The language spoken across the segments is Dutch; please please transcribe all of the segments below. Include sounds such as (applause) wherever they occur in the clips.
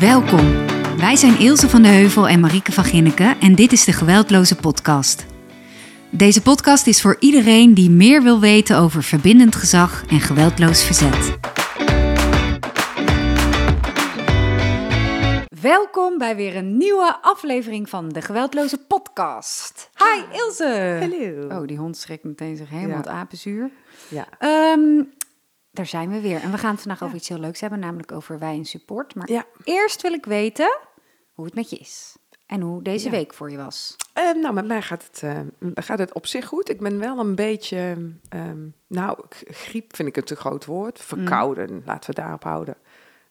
Welkom. Wij zijn Ilse van de Heuvel en Marieke van Ginneken en dit is de Geweldloze Podcast. Deze podcast is voor iedereen die meer wil weten over verbindend gezag en geweldloos verzet. Welkom bij weer een nieuwe aflevering van de Geweldloze Podcast. Hi Ilse! Hallo. Oh, die hond schrikt meteen zich helemaal Ja. het apenzuur. Ja. Ehm, daar zijn we weer. En we gaan het vandaag over iets heel leuks hebben, namelijk over wij en support. Maar Ja. eerst wil ik weten hoe het met je is. En hoe deze Ja. week voor je was. Eh, nou, met mij gaat het, eh, gaat het op zich goed. Ik ben wel een beetje, ehm, nou, griep vind ik een te groot woord. Verkouden, laten we daarop houden.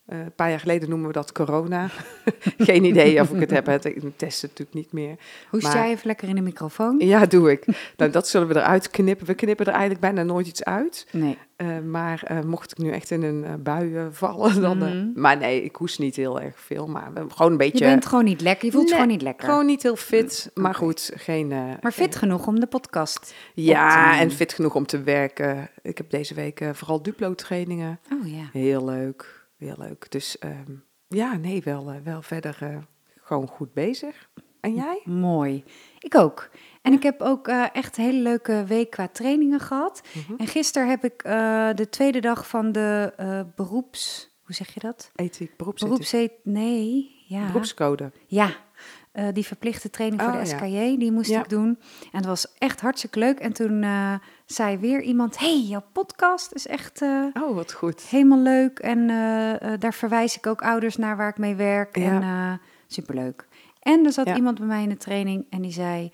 Eh, een paar jaar geleden noemen we dat corona. (laughs) Geen idee of ik het heb. Het- Ik test het natuurlijk niet meer. Hoest Maar- jij even lekker in de microfoon? Ja, doe ik. nou, dat zullen we eruit knippen. We knippen er eigenlijk bijna nooit iets uit. Nee. Eh, maar eh, mocht ik nu echt in een bui vallen, dan... Mhm. maar nee, ik hoest niet heel erg veel. Maar gewoon een Je beetje... bent gewoon niet lekker. Je voelt je Nee, gewoon niet lekker. Gewoon niet heel fit, maar Oké. goed, geen... maar fit genoeg om de podcast. Ja, en fit genoeg om te werken. Ik heb deze week vooral Duplo-trainingen. Oh ja. Heel leuk, heel leuk. Dus ehm, ja, nee, wel, eh, wel verder eh, gewoon goed bezig. En jij? Mooi. Ik ook. En ik heb ook eh, echt een hele leuke week qua trainingen gehad. Mhm. En gisteren heb ik de tweede dag van de beroeps... Hoe zeg je dat? Ethiek, beroepsethiek. Beroeps... Nee, ja. Beroepscode. Ja, eh, die verplichte training voor Oh, de ja. SKJ, die moest Ja. ik doen. En het was echt hartstikke leuk. En toen eh, zei weer iemand, hey, jouw podcast is echt eh, Oh, wat goed. helemaal leuk. En daar verwijs ik ook ouders naar waar ik mee werk. Ja. En superleuk. En er zat iemand bij mij in de training en die zei...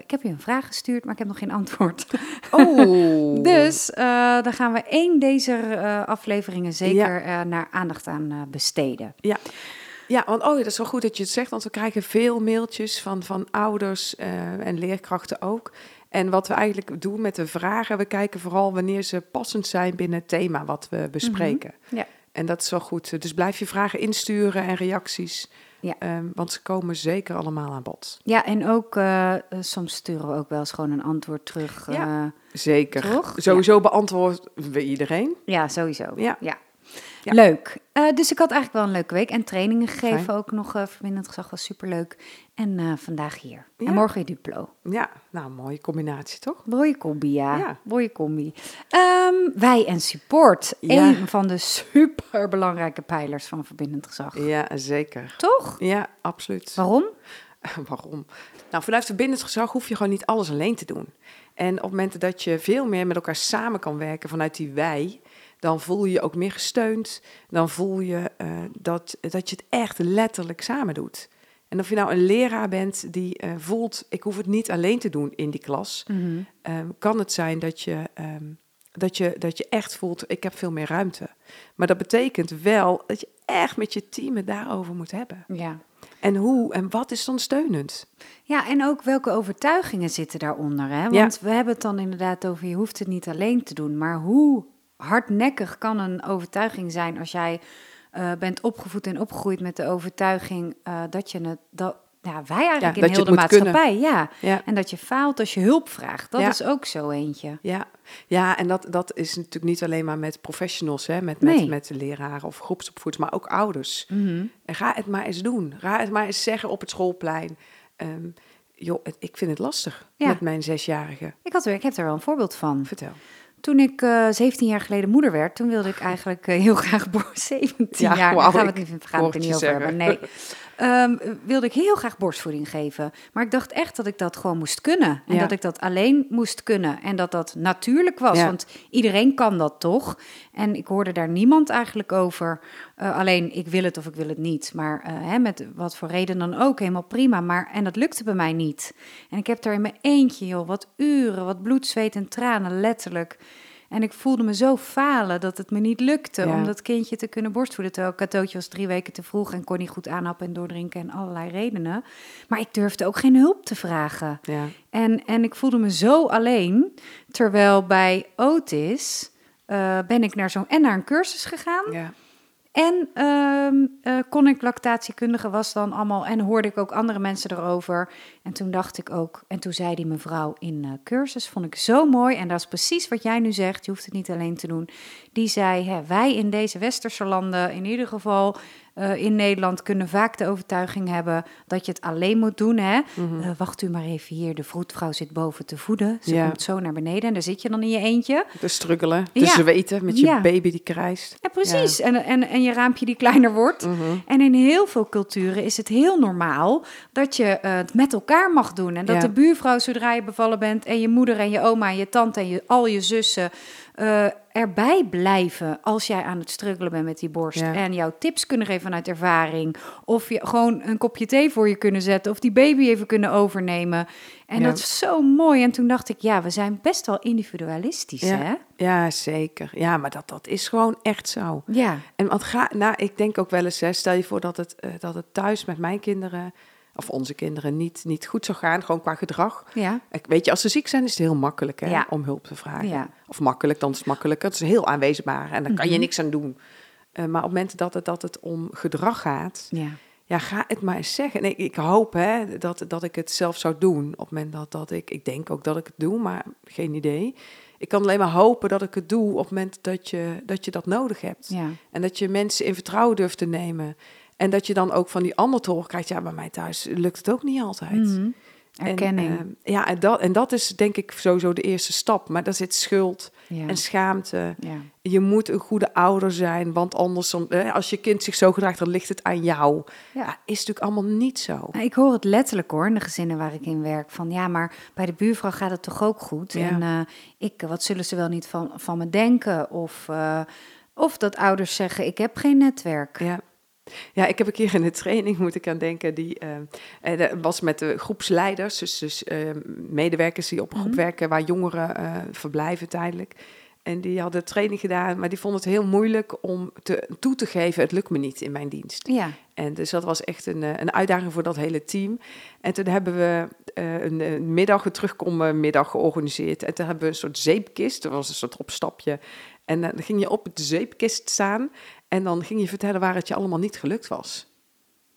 ik heb je een vraag gestuurd, maar ik heb nog geen antwoord. (laughs) (laughs) Oh. Dus daar gaan we één deze afleveringen zeker naar aandacht aan besteden. Ja, want oh, dat is wel goed dat je het zegt, want we krijgen veel mailtjes van, van ouders eh, en leerkrachten ook. En wat we eigenlijk doen met de vragen, we kijken vooral wanneer ze passend zijn binnen het thema wat we bespreken. Ja. En dat is wel goed. Dus blijf je vragen insturen en reacties, Ja. Ehm, want ze komen zeker allemaal aan bod. Ja, en ook eh, eh, soms sturen we ook wel eens gewoon een antwoord terug. Ja. Ja, Zeker. Sowieso beantwoorden we iedereen. ja sowieso. Ja. Ja. Ja. Leuk. Eh, dus ik had eigenlijk wel een leuke week. En trainingen gegeven Fijn. ook nog. eh verbindend gezag was superleuk. En eh, vandaag hier. Ja. En morgen in Duplo. Ja, nou, mooie combinatie toch? Mooie combi, ja. Ja. Mooie combi. Ehm, wij en support. Ja. Een van de superbelangrijke pijlers van verbindend gezag. Ja, zeker. Toch? Ja, absoluut. Waarom? (laughs) Waarom? Nou, vanuit verbindend gezag hoef je gewoon niet alles alleen te doen. En op momenten dat je veel meer met elkaar samen kan werken vanuit die wij, dan voel je je ook meer gesteund. Dan voel je eh, dat, dat je het echt letterlijk samen doet. En of je nou een leraar bent die eh, voelt, ik hoef het niet alleen te doen in die klas, Mhm. ehm, kan het zijn dat je, ehm, dat, je, dat je echt voelt, ik heb veel meer ruimte. Maar dat betekent wel dat je echt met je team het daarover moet hebben. Ja. En hoe en wat is dan steunend? Ja, en ook welke overtuigingen zitten daaronder. Hè? Want we hebben het dan inderdaad over, je hoeft het niet alleen te doen. Maar hoe hardnekkig kan een overtuiging zijn als jij eh, bent opgevoed en opgegroeid met de overtuiging eh, dat je het, dat, ja, wij eigenlijk Ja, in heel de maatschappij, ja. Ja, En dat je faalt als je hulp vraagt, dat Ja. is ook zo eentje. ja. ja en dat, dat is natuurlijk niet alleen maar met professionals, hè, met, met, Nee. met de leraren of groepsopvoeders, maar ook ouders. Mhm. En ga het maar eens doen. Ga het maar eens zeggen op het schoolplein. Ehm, joh, het- ik vind het lastig met mijn zesjarige. Ik, had er, ik heb er wel een voorbeeld van. Vertel. Toen ik eh 17 jaar geleden moeder werd, toen wilde ik eigenlijk eh, heel graag (laughs) borst. 17 Ja, jaar, wou daar gaan we ik het niet, gaan we het er niet hoorde over hebben. Nee. Ehm, wilde ik heel graag borstvoeding geven. Maar ik dacht echt dat ik dat gewoon moest kunnen. En Ja. dat ik dat alleen moest kunnen. En dat dat natuurlijk was. Ja. Want iedereen kan dat toch? En ik hoorde daar niemand eigenlijk over. Eh, alleen ik wil het of ik wil het niet. Maar eh, hè, met wat voor reden dan ook, helemaal prima. Maar, en dat lukte bij mij niet. En ik heb daar in mijn eentje, joh, wat uren, wat bloed, zweet en tranen, letterlijk. En ik voelde me zo falen dat het me niet lukte Ja. om dat kindje te kunnen borstvoeden. Terwijl Katootje was drie weken te vroeg en kon niet goed aanhappen en doordrinken en allerlei redenen. Maar ik durfde ook geen hulp te vragen. Ja. En, en ik voelde me zo alleen. Terwijl bij Otis eh, ben ik naar zo'n en naar een cursus gegaan. Ja. En ehm, eh, kon ik lactatiekundige was dan allemaal. En hoorde ik ook andere mensen erover. En toen dacht ik ook. En toen zei die mevrouw in eh, cursus. Vond ik zo mooi. En dat is precies wat jij nu zegt. Je hoeft het niet alleen te doen. die zei: hè, wij in deze westerse landen, in ieder geval eh, in Nederland, kunnen vaak de overtuiging hebben dat je het alleen moet doen. Hè? Mhm. Eh, wacht u maar even hier, de vroedvrouw zit boven te voeden. Ze Ja. komt zo naar beneden en daar zit je dan in je eentje. Te struggelen, te Ja. zweten met je Ja. baby die krijst. Ja, precies. En, en, en je raampje die kleiner wordt. Mhm. En in heel veel culturen is het heel normaal dat je eh, het met elkaar mag doen. En dat de buurvrouw, zodra je bevallen bent, en je moeder en je oma en je tante en je, al je zussen eh, erbij blijven als jij aan het struggelen bent met die borst. Ja. En jouw tips kunnen geven vanuit ervaring. Of je gewoon een kopje thee voor je kunnen zetten. Of die baby even kunnen overnemen. En Ja. dat is zo mooi. En toen dacht ik, ja, we zijn best wel individualistisch, Ja. hè? Ja, zeker. Ja, maar dat, dat is gewoon echt zo. Ja. En wat ga, nou, ik denk ook wel eens, hè, stel je voor dat het, eh, dat het thuis met mijn kinderen, of onze kinderen, niet, niet goed zou gaan, gewoon qua gedrag. Ja. Ik, weet je, als ze ziek zijn, is het heel makkelijk hè, Ja. om hulp te vragen. Ja. Of makkelijk, dan is het makkelijker. Het is heel aanwezenbaar en daar kan je Mhm. niks aan doen. Eh, maar op momenten dat het, dat het om gedrag gaat, Ja. ja, ga het maar eens zeggen. Nee, ik hoop hè, dat, dat ik het zelf zou doen. Op het moment dat, dat ik, ik denk ook dat ik het doe, maar geen idee. Ik kan alleen maar hopen dat ik het doe op het moment dat je dat, je dat nodig hebt. Ja. En dat je mensen in vertrouwen durft te nemen. En dat je dan ook van die ander te horen krijgt, ja, bij mij thuis lukt het ook niet altijd. Mhm. Erkenning. En, eh, ja, en dat, en dat is denk ik sowieso de eerste stap. Maar daar zit schuld ja. en schaamte. ja. Je moet een goede ouder zijn, want anders, als je kind zich zo gedraagt, dan ligt het aan jou. Ja. Ja, is natuurlijk allemaal niet zo. Nou, Ik hoor het letterlijk hoor, in de gezinnen waar ik in werk. Van ja, maar bij de buurvrouw gaat het toch ook goed? Ja. En eh, ik, wat zullen ze wel niet van, van me denken? Of, eh, of dat ouders zeggen, ik heb geen netwerk. Ja. Ja, ik heb een keer in de training, moet ik aan denken, die eh, eh, dat was met de groepsleiders, dus, dus eh, medewerkers die op een groep Mhm. werken waar jongeren eh, verblijven tijdelijk. En die hadden training gedaan, maar die vonden het heel moeilijk om te, toe te geven, het lukt me niet in mijn dienst. Ja, En dus dat was echt een, een uitdaging voor dat hele team. En toen hebben we een, een middag, een terugkommenmiddag georganiseerd. En toen hebben we een soort zeepkist, dat was een soort opstapje. En eh, dan ging je op de zeepkist staan en dan ging je vertellen waar het je allemaal niet gelukt was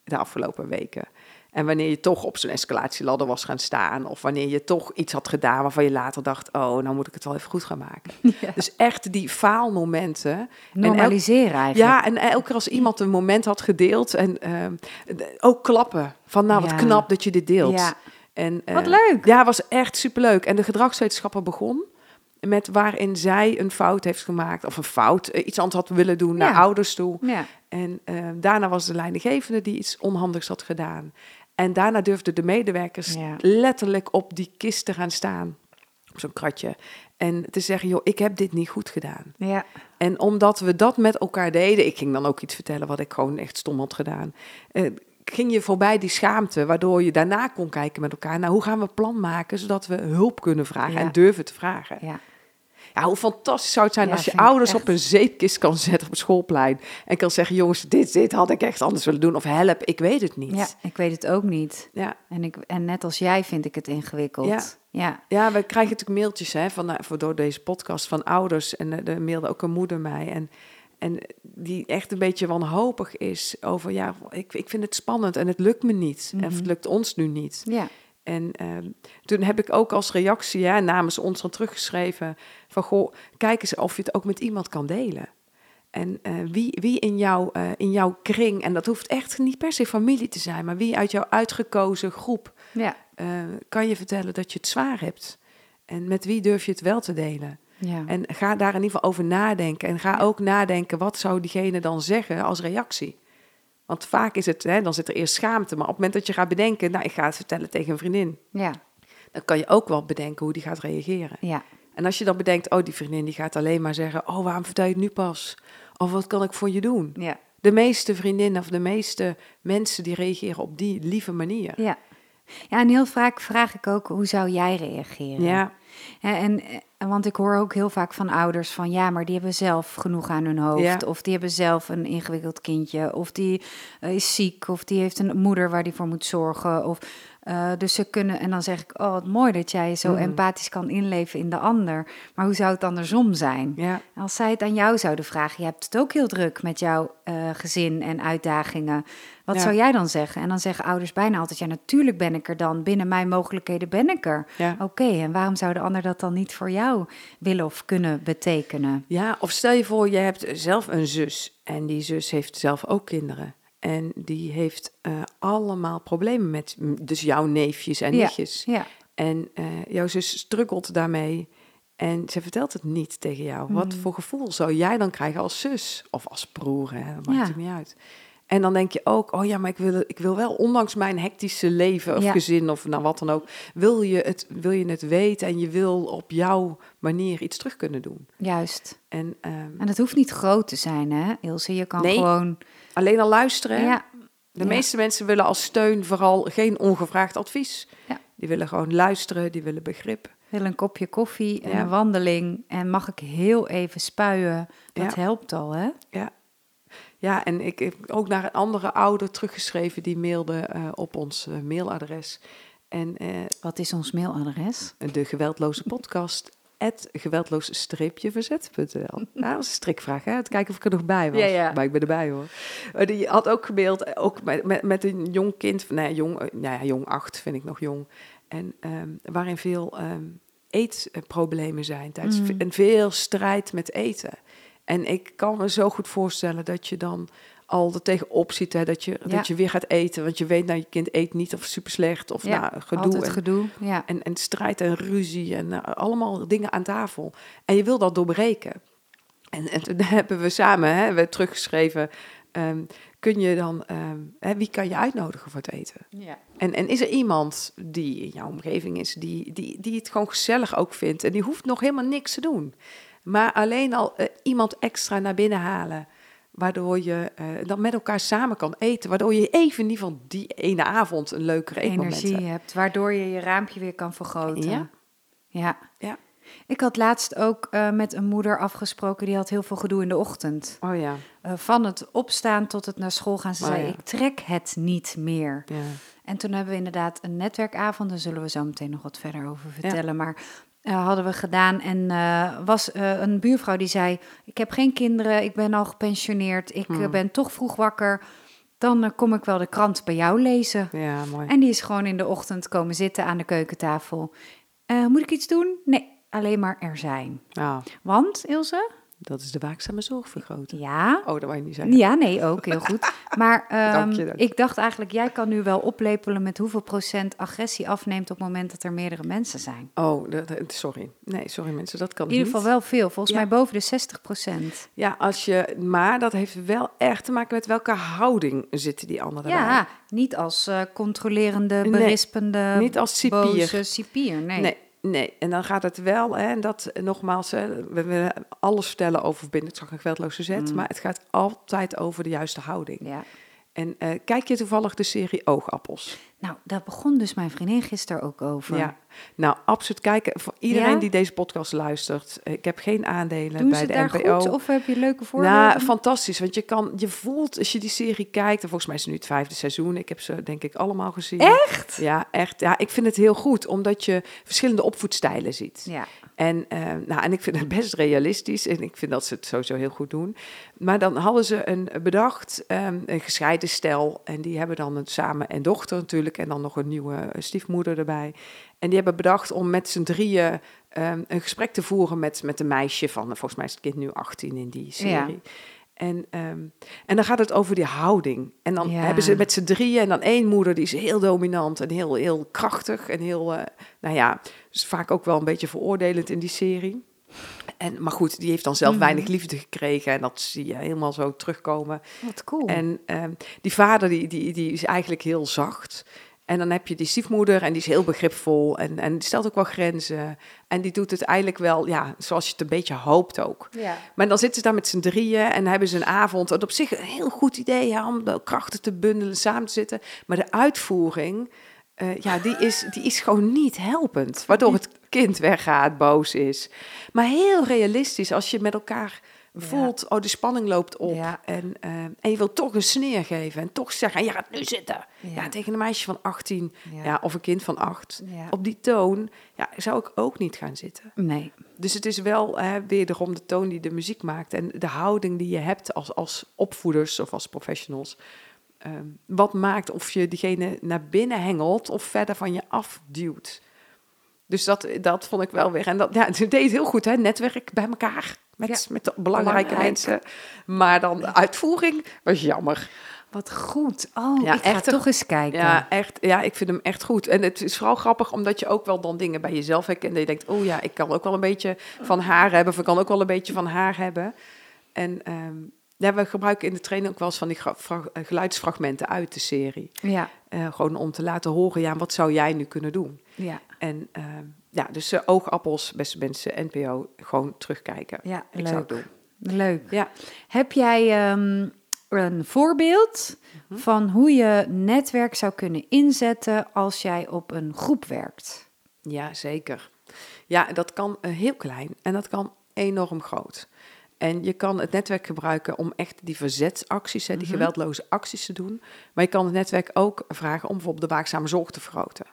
de afgelopen weken. En wanneer je toch op zo'n escalatieladder was gaan staan, of wanneer je toch iets had gedaan waarvan je later dacht: oh, nou moet ik het wel even goed gaan maken. (laughs) Ja. Dus echt die faalmomenten. En elk- normaliseren eigenlijk. ja, en elke keer als iemand een moment had gedeeld en ehm, ook klappen van nou wat Ja. knap dat je dit deelt. Ja. En, eh, Wat leuk. Ja, was echt superleuk. En de gedragswetenschapper begon met waarin zij een fout heeft gemaakt of een fout, eh, iets anders had willen doen naar Ja. ouders toe. Ja. En eh, daarna was de leidinggevende die iets onhandigs had gedaan. En daarna durfden de medewerkers Ja. letterlijk op die kist te gaan staan, op zo'n kratje. En te zeggen, joh, ik heb dit niet goed gedaan. ja. En omdat we dat met elkaar deden, ik ging dan ook iets vertellen wat ik gewoon echt stom had gedaan. eh, ging je voorbij die schaamte, waardoor je daarna kon kijken met elkaar. Nou, hoe gaan we plan maken zodat we hulp kunnen vragen Ja. en durven te vragen? ja. Ja, hoe fantastisch zou het zijn Ja, als je ouders echt. op een zeepkist kan zetten op het schoolplein. En kan zeggen, jongens, dit, dit had ik echt anders willen doen. Of help, ik weet het niet. Ja, ik weet het ook niet. Ja. En, ik, en net als jij vind ik het ingewikkeld. Ja. ja. Ja, we krijgen natuurlijk mailtjes hè, van, eh, voor, door deze podcast van ouders. En eh, er mailde ook een moeder mij. En, en die echt een beetje wanhopig is over, ja, ik, ik vind het spannend en het lukt me niet. En Mhm. het lukt ons nu niet. ja. En ehm, toen heb ik ook als reactie ja, namens ons dan teruggeschreven van, goh, kijk eens of je het ook met iemand kan delen. En eh, wie, wie in, jou, eh, in jouw kring, en dat hoeft echt niet per se familie te zijn, maar wie uit jouw uitgekozen groep ja. eh, kan je vertellen dat je het zwaar hebt? En met wie durf je het wel te delen? ja. En ga daar in ieder geval over nadenken. En ga ook nadenken, wat zou diegene dan zeggen als reactie? Want vaak is het, hè, dan zit er eerst schaamte. Maar op het moment dat je gaat bedenken, nou, ik ga het vertellen tegen een vriendin. ja. Dan kan je ook wel bedenken hoe die gaat reageren. ja. En als je dan bedenkt, oh, die vriendin die gaat alleen maar zeggen... oh, waarom vertel je het nu pas? Of wat kan ik voor je doen? ja. De meeste vriendinnen of de meeste mensen die reageren op die lieve manier. Ja. Ja, en heel vaak vraag ik ook, hoe zou jij reageren? Ja, Ja, en, en want ik hoor ook heel vaak van ouders van ja, maar die hebben zelf genoeg aan hun hoofd. Ja. Of die hebben zelf een ingewikkeld kindje. Of die eh, is ziek. Of die heeft een moeder waar die voor moet zorgen. Of, eh, dus ze kunnen, en dan zeg ik, oh wat mooi dat jij zo Mhm. empathisch kan inleven in de ander. Maar hoe zou het andersom zijn? ja, Als zij het aan jou zouden vragen, je hebt het ook heel druk met jouw eh, gezin en uitdagingen. Wat Ja. zou jij dan zeggen? En dan zeggen ouders bijna altijd, ja natuurlijk ben ik er dan. Binnen mijn mogelijkheden ben ik er. ja. Oké, en waarom zouden ander dat dan niet voor jou willen of kunnen betekenen? Ja, of stel je voor, je hebt zelf een zus en die zus heeft zelf ook kinderen. En die heeft uh, allemaal problemen met dus jouw neefjes en nichtjes. Ja, ja. En uh, jouw zus struggelt daarmee en ze vertelt het niet tegen jou. Wat Hmm. voor gevoel zou jij dan krijgen als zus of als broer? Hè? Dat maakt Ja. het niet uit. En dan denk je ook, oh ja, maar ik wil, ik wil wel, ondanks mijn hectische leven of gezin of nou wat dan ook, wil je, het, wil je het weten en je wil op jouw manier iets terug kunnen doen. Juist. En ehm, En het hoeft niet groot te zijn, hè, Ilse? Je kan Nee. gewoon... alleen al luisteren. Ja, De meeste mensen willen als steun vooral geen ongevraagd advies. Ja. Die willen gewoon luisteren, die willen begrip. wil een kopje koffie en een wandeling. En mag ik heel even spuien? Dat helpt al, hè? Ja. Ja, en ik heb ook naar een andere ouder teruggeschreven die mailde eh, op ons eh, mailadres. En eh, Wat is ons mailadres? de geweldloze podcast, geweldloos-verzet.nl. Ja, (laughs) dat was een strikvraag, hè? Kijken of ik er nog bij was. Ja, ja. Maar ik ben erbij, hoor. Eh, die had ook gemaild, eh, ook met, met, met een jong kind, nee, jong, eh, nou ja, jong acht vind ik nog jong. En ehm, waarin veel ehm, eetproblemen zijn tijdens Mm. en veel strijd met eten. En ik kan me zo goed voorstellen dat je dan al er tegenop ziet, hè, dat, je, Ja. dat je weer gaat eten. Want je weet, nou, je kind eet niet of super slecht of Ja, nou, gedoe. Altijd en, gedoe, ja. en, en strijd en ruzie en eh, allemaal dingen aan tafel. En je wil dat doorbreken. En, en toen (laughs) hebben we samen hè, we teruggeschreven, ehm, kun je dan, ehm, hè, wie kan je uitnodigen voor het eten? ja. En, en is er iemand die in jouw omgeving is, die, die, die het gewoon gezellig ook vindt en die hoeft nog helemaal niks te doen. Maar alleen al eh, iemand extra naar binnen halen, waardoor je eh, dan met elkaar samen kan eten. Waardoor je even in ieder geval die ene avond een leukere Energie hebt. hebt, waardoor je je raampje weer kan vergroten. Ja. Ja. Ja. Ik had laatst ook eh, met een moeder afgesproken, die had heel veel gedoe in de ochtend. Oh ja, Eh, van het opstaan tot het naar school gaan. Ze Oh, zei, ja. ik trek het niet meer. ja. En toen hebben we inderdaad een netwerkavond, daar zullen we zo meteen nog wat verder over vertellen. Maar eh, hadden we gedaan en eh, was eh, een buurvrouw die zei: Ik heb geen kinderen, ik ben al gepensioneerd, ik Hmm. ben toch vroeg wakker. Dan kom ik wel de krant bij jou lezen. Ja, mooi. En die is gewoon in de ochtend komen zitten aan de keukentafel. Moet ik iets doen? Nee, alleen maar er zijn. Nou, Want, Ilse? Dat is de waakzame zorg vergroten. Ja. Oh, dat wou je niet zeggen. Ja, nee, ook heel goed. Maar (laughs) ehm, Dank je, dank je. ik dacht eigenlijk, jij kan nu wel oplepelen met hoeveel procent agressie afneemt op het moment dat er meerdere mensen zijn. Oh, dat- sorry. Nee, sorry mensen, dat kan In ieder niet. geval wel veel, volgens Ja. mij boven de 60 procent. Ja, als je, maar dat heeft wel echt te maken met welke houding zitten die anderen Ja, niet als eh, controlerende, Nee, berispende, Niet als cipier. boze cipier. Nee. Nee, nee. En dan gaat het wel, hè, en dat eh, nogmaals, hè, we willen alles vertellen over bindendzak en geweldloze zet, Mm. maar het gaat altijd over de juiste houding. Ja. En eh, kijk je toevallig de serie Oogappels? Nou, daar begon dus mijn vriendin gisteren ook over. Ja. Nou, absoluut kijken. Voor iedereen Ja? die deze podcast luistert, eh, ik heb geen aandelen Doen bij ze de daar NPO. goed of heb je leuke voorbeelden? Nou, fantastisch. Want je kan, je voelt als je die serie kijkt, en volgens mij is het nu het vijfde seizoen. Ik heb ze denk ik allemaal gezien. Echt? Ja, echt. Ja, ik vind het heel goed, omdat je verschillende opvoedstijlen ziet. Ja. En, eh, nou, en ik vind het best realistisch en ik vind dat ze het sowieso heel goed doen. Maar dan hadden ze een bedacht, ehm, een gescheiden stel. En die hebben dan een samen en dochter natuurlijk en dan nog een nieuwe eh, stiefmoeder erbij. En die hebben bedacht om met z'n drieën ehm, een gesprek te voeren met, met een meisje van, volgens mij is het kind nu 18 in die serie. En, ehm, en dan gaat het over die houding. En dan Ja. hebben ze met z'n drieën en dan één moeder die is heel dominant en heel, heel krachtig. En heel, eh, nou ja, is vaak ook wel een beetje veroordelend in die serie. En, maar goed, die heeft dan zelf Mhm. weinig liefde gekregen. En dat zie je helemaal zo terugkomen. Wat cool. En ehm, die vader die, die, die is eigenlijk heel zacht. En dan heb je die stiefmoeder en die is heel begripvol. En, en die stelt ook wel grenzen. En die doet het eigenlijk wel, ja, zoals je het een beetje hoopt ook. ja. Maar dan zitten ze daar met z'n drieën en hebben ze een avond. En op zich een heel goed idee ja, om de krachten te bundelen, samen te zitten. Maar de uitvoering, eh, ja, die is, die is gewoon niet helpend. Waardoor het kind weggaat, boos is. Maar heel realistisch, als je met elkaar voelt, oh, de spanning loopt op. Ja. En, eh, en je wilt toch een sneer geven en toch zeggen, je gaat nu zitten. Ja. Ja. tegen een meisje van 18 Ja. ja. of een kind van 8. Ja. Op die toon ja, zou ik ook niet gaan zitten. Nee. Dus het is wel hè, wederom de toon die de muziek maakt en de houding die je hebt als, als opvoeders of als professionals. Ehm, wat maakt of je diegene naar binnen hengelt of verder van je afduwt. Dus dat, dat vond ik wel weer. En dat ja, het deed heel goed, hè? Netwerk bij elkaar. Met, Ja. met de belangrijke Belangrijk. mensen. Maar dan de uitvoering was jammer. Wat goed. Oh, Ja, ik ga echt een- toch eens kijken. Ja, echt. Ja, ik vind hem echt goed. En het is vooral grappig omdat je ook wel dan dingen bij jezelf herkent. En je denkt, oh ja, ik kan ook wel een beetje van haar hebben. Of ik kan ook wel een beetje van haar hebben. En ehm, ja, we gebruiken in de training ook wel eens van die eh, geluidsfragmenten uit de serie. Ja, Eh, gewoon om te laten horen, ja, wat zou jij nu kunnen doen? ja, En ehm, ja, dus eh, oogappels, beste mensen, NPO, gewoon terugkijken. ja, Ik zou het leuk. doen. Leuk. Ja. Heb jij ehm, een voorbeeld Mhm. van hoe je netwerk zou kunnen inzetten als jij op een groep werkt? Ja, zeker. Ja, dat kan heel klein en dat kan enorm groot. En je kan het netwerk gebruiken om echt die verzetsacties, hè, die Mhm. geweldloze acties te doen. Maar je kan het netwerk ook vragen om bijvoorbeeld de waakzame zorg te vergroten.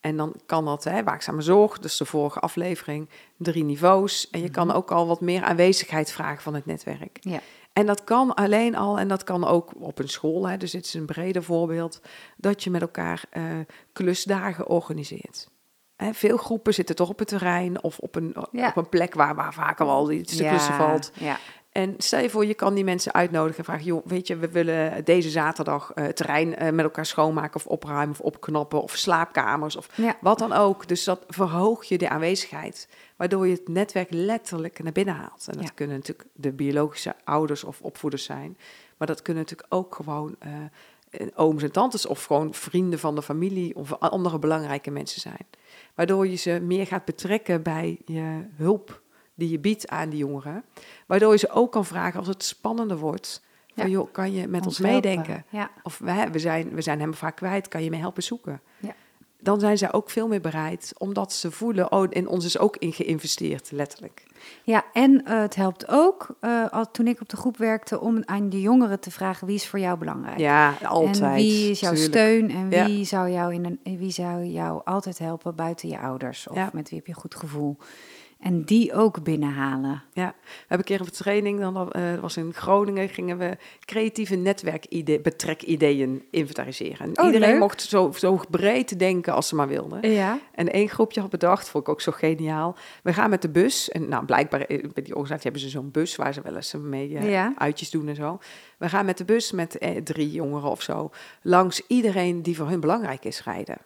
En dan kan dat, hè, waakzame zorg, dus de vorige aflevering, drie niveaus. En je kan ook al wat meer aanwezigheid vragen van het netwerk. Ja. En dat kan alleen al, en dat kan ook op een school, hè, dus dit is een breder voorbeeld, dat je met elkaar eh, klusdagen organiseert. Hè, veel groepen zitten toch op het terrein of op een, Ja. op een plek waar, waar vaker wel iets te klussen valt. Ja. En stel je voor, je kan die mensen uitnodigen en vragen, joh, weet je, we willen deze zaterdag eh, het terrein eh, met elkaar schoonmaken of opruimen of opknappen of slaapkamers of Ja. wat dan ook. Dus dat verhoog je de aanwezigheid, waardoor je het netwerk letterlijk naar binnen haalt. En dat Ja. kunnen natuurlijk de biologische ouders of opvoeders zijn, maar dat kunnen natuurlijk ook gewoon eh, ooms en tantes of gewoon vrienden van de familie of andere belangrijke mensen zijn. Waardoor je ze meer gaat betrekken bij je hulp die je biedt aan die jongeren. Waardoor je ze ook kan vragen als het spannender wordt. Van, Ja. joh, kan je met ons, meedenken? Ja. Of we, we, zijn, we zijn hem vaak kwijt, kan je me helpen zoeken? Ja. Dan zijn zij ook veel meer bereid, omdat ze voelen, oh, in ons is ook in geïnvesteerd, letterlijk. Ja, en eh, het helpt ook, eh, al, toen ik op de groep werkte, om aan de jongeren te vragen wie is voor jou belangrijk. Ja, altijd. En wie is jouw tuurlijk. steun en Ja. wie, zou jou in een, wie zou jou altijd helpen buiten je ouders? Of Ja. met wie heb je een goed gevoel? En die ook binnenhalen. Ja, we hebben een keer op een training, dan eh, was in Groningen, gingen we creatieve netwerkbetrekideeën inventariseren. En Oh, iedereen leuk. mocht zo, zo breed denken als ze maar wilden. Ja. En één groepje had bedacht, vond ik ook zo geniaal. We gaan met de bus, en nou blijkbaar eh, bij die organisatie hebben ze zo'n bus waar ze wel eens mee eh, Ja. uitjes doen en zo. We gaan met de bus met eh, drie jongeren of zo langs iedereen die voor hun belangrijk is rijden.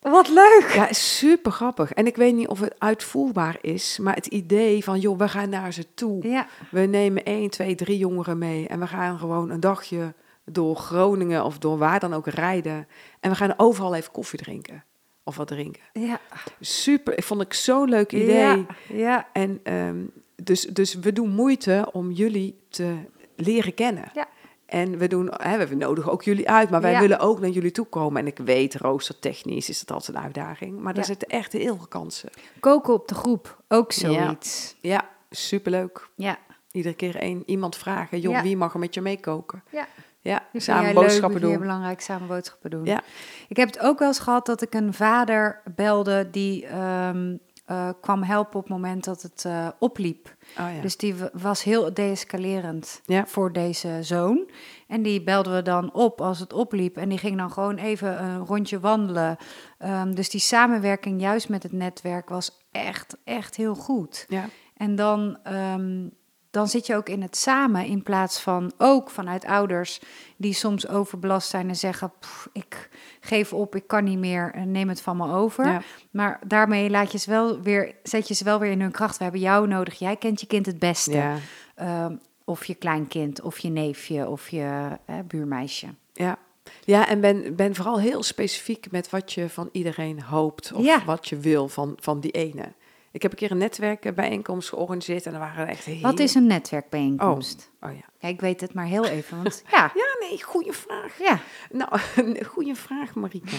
Wat leuk! Ja, super grappig. En ik weet niet of het uitvoerbaar is, maar het idee van, joh, we gaan naar ze toe. Ja, We nemen één, twee, drie jongeren mee en we gaan gewoon een dagje door Groningen of door waar dan ook rijden. En we gaan overal even koffie drinken of wat drinken. ja. Super, ik vond ik zo'n leuk idee. Ja, ja. En ehm, dus, dus we doen moeite om jullie te leren kennen. Ja. En we, doen, hè, we nodigen ook jullie uit, maar wij Ja. willen ook naar jullie toe komen. En ik weet, roostertechnisch is het altijd een uitdaging. Maar Ja. er zitten echt heel veel kansen. Koken op de groep, ook zoiets. Ja, superleuk. Ja. Iedere keer één, iemand vragen, joh, wie mag er met je meekoken? Ja. Ja, vind samen boodschappen leuk, doen. belangrijk, samen boodschappen doen. Ja. Ik heb het ook wel eens gehad dat ik een vader belde die ehm, eh, kwam helpen op het moment dat het eh, opliep. Oh, ja. Dus die was heel deescalerend Ja. voor deze zoon. En die belden we dan op als het opliep. En die ging dan gewoon even een rondje wandelen. Ehm, dus die samenwerking juist met het netwerk was echt, echt heel goed. ja. En dan, ehm, dan zit je ook in het samen in plaats van ook vanuit ouders die soms overbelast zijn en zeggen: "Pff, ik geef op, ik kan niet meer, en neem het van me over. Ja. Maar daarmee laat je ze wel weer, zet je ze wel weer in hun kracht. We hebben jou nodig. Jij kent je kind het beste. Ja. Ehm, of je kleinkind, of je neefje, of je eh, buurmeisje. Ja. Ja, en ben, ben vooral heel specifiek met wat je van iedereen hoopt. Of Ja. wat je wil van, van die ene. Ik heb een keer een netwerkbijeenkomst georganiseerd en er waren echt heel... Wat is een netwerkbijeenkomst? Oh ja. Ja, ik weet het maar heel even, want ja, (laughs) Ja, nee, goede vraag. ja. Nou, (laughs) een goede vraag, Marieke.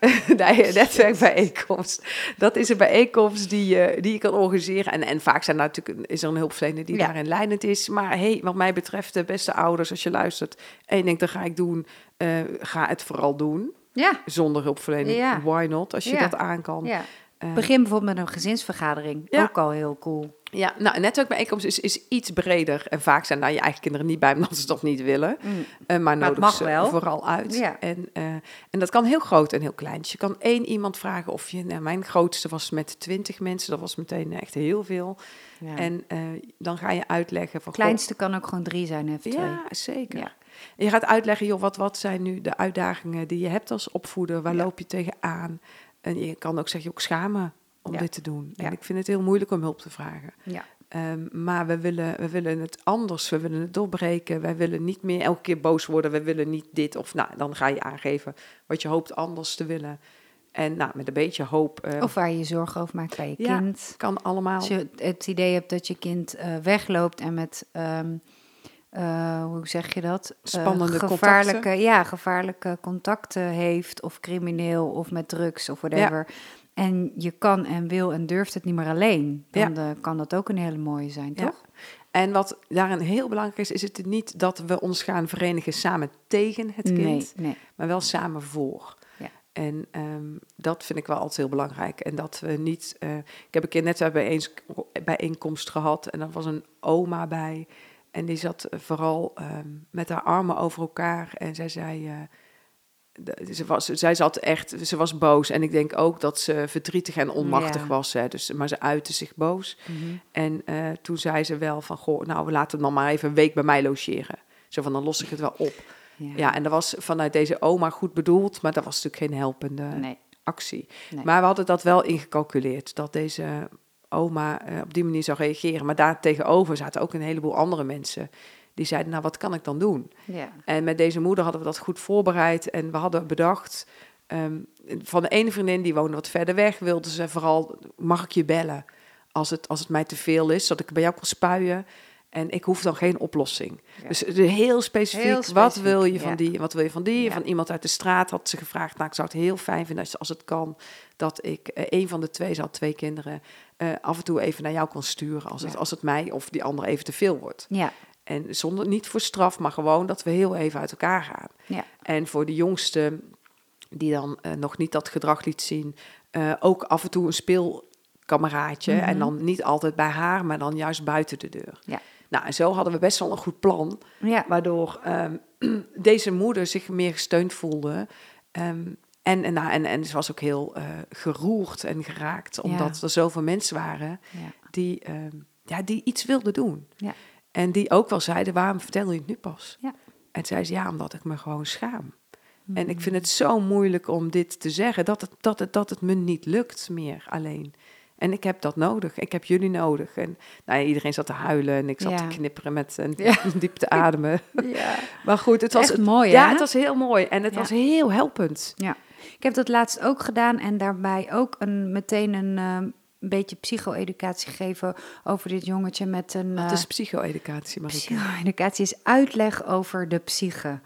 (laughs) netwerkbijeenkomst. Dat is een bijeenkomst die, je die je kan organiseren. En, en vaak zijn er natuurlijk, is er een hulpverlener die Ja. daarin leidend is. Maar hey, wat mij betreft, de beste ouders, als je luistert en je denkt, dat ga ik doen, eh, ga het vooral doen. Ja, Zonder hulpverlening, why not? Als je dat aan kan. ja. Eh, Begin bijvoorbeeld met een gezinsvergadering. Ja. Ook al heel cool. Ja, nou, een netwerkbijeenkomst is, is iets breder. En vaak zijn daar je eigen kinderen niet bij, omdat ze het toch niet willen. Mm. Eh, maar nodig mag ze wel. vooral uit. Ja. En, eh, en dat kan heel groot en heel klein. Dus je kan één iemand vragen of je... Nou, mijn grootste was met twintig mensen. Dat was meteen echt heel veel. Ja. En dan ga je uitleggen van... Kleinste kan ook gewoon drie zijn, of twee. Ja, zeker. Ja. En je gaat uitleggen, joh, wat, wat zijn nu de uitdagingen die je hebt als opvoeder? Waar loop je tegenaan? En je kan ook zeggen, je ook schamen om Ja. dit te doen. En Ja. ik vind het heel moeilijk om hulp te vragen. Ja. Ehm, maar we willen, we willen het anders, we willen het doorbreken. Wij willen niet meer elke keer boos worden. We willen niet dit of nou, dan ga je aangeven wat je hoopt anders te willen. En nou, met een beetje hoop eh, Of waar je je zorgen over maakt bij je Ja. kind. kan allemaal. Als je het idee hebt dat je kind eh, wegloopt en met, ehm, eh, hoe zeg je dat? Eh, Spannende gevaarlijke, Ja, gevaarlijke contacten heeft, of crimineel, of met drugs, of whatever. En je kan en wil en durft het niet meer alleen. Dan eh, kan dat ook een hele mooie zijn, Ja. toch? En wat daarin heel belangrijk is, is het niet dat we ons gaan verenigen samen tegen het kind, Nee, nee. maar wel samen voor. Ja. En ehm, dat vind ik wel altijd heel belangrijk. En dat we niet. ik heb een keer net bij eens bijeenkomst gehad en er was een oma bij. En die zat eh, vooral ehm, met haar armen over elkaar. En zij zei. de- ze was, zij zat echt, ze was boos. En ik denk ook dat ze verdrietig en onmachtig Ja. was. Hè. Dus, maar ze uitte zich boos. Mhm. En eh, toen zei ze wel van, goh, nou, we laten hem dan maar even een week bij mij logeren. Zo van, dan los ik het wel op. Ja. Ja, en dat was vanuit deze oma goed bedoeld, maar dat was natuurlijk geen helpende Nee. actie. Nee. Maar we hadden dat wel ingecalculeerd, dat deze oma eh, op die manier zou reageren. Maar daar tegenover zaten ook een heleboel andere mensen die zeiden, nou, wat kan ik dan doen? Ja. En met deze moeder hadden we dat goed voorbereid en we hadden bedacht... ehm, van de ene vriendin, die woonde wat verder weg, wilde ze vooral... mag ik je bellen als het, als het mij te veel is, zodat ik bij jou kan spuien... En ik hoef dan geen oplossing. Ja. Dus de- heel specifiek, Heel wat specifiek, wil je van ja. die, wat wil je van die? Ja. Van iemand uit de straat had ze gevraagd. Nou, ik zou het heel fijn vinden als, als het kan, dat ik eh, een van de twee, ze had twee kinderen, eh, af en toe even naar jou kan sturen als het, als het mij of die andere even te veel wordt. Ja. En zonder niet voor straf, maar gewoon dat we heel even uit elkaar gaan. Ja. En voor de jongste, die dan eh, nog niet dat gedrag liet zien, eh, ook af en toe een speelkameraadje. Mhm. En dan niet altijd bij haar, maar dan juist buiten de deur. Ja. Nou, en zo hadden we best wel een goed plan, Ja. waardoor ehm, (clears throat) deze moeder zich meer gesteund voelde. Ehm, en, en, nou, en, en ze was ook heel eh, geroerd en geraakt, omdat er zoveel mensen waren Ja. die, ehm, ja, die iets wilden doen. Ja. En die ook wel zeiden, waarom vertel je het nu pas? Ja. En zei ze, ja, omdat ik me gewoon schaam. En ik vind het zo moeilijk om dit te zeggen, dat het, dat, het, dat het me niet lukt meer alleen. En ik heb dat nodig, ik heb jullie nodig. En nou ja, iedereen zat te huilen en ik zat Ja. te knipperen met en Ja. (laughs) diep te ademen. Ja. (laughs) Maar goed, het was Echt mooi, Ja, hè? het was heel mooi en het was heel helpend. Ja, ik heb dat laatst ook gedaan en daarbij ook een, meteen een ehm, beetje psycho-educatie gegeven over dit jongetje met een... Wat eh, is psycho-educatie, Marieke? Psycho-educatie is uitleg over de psyche.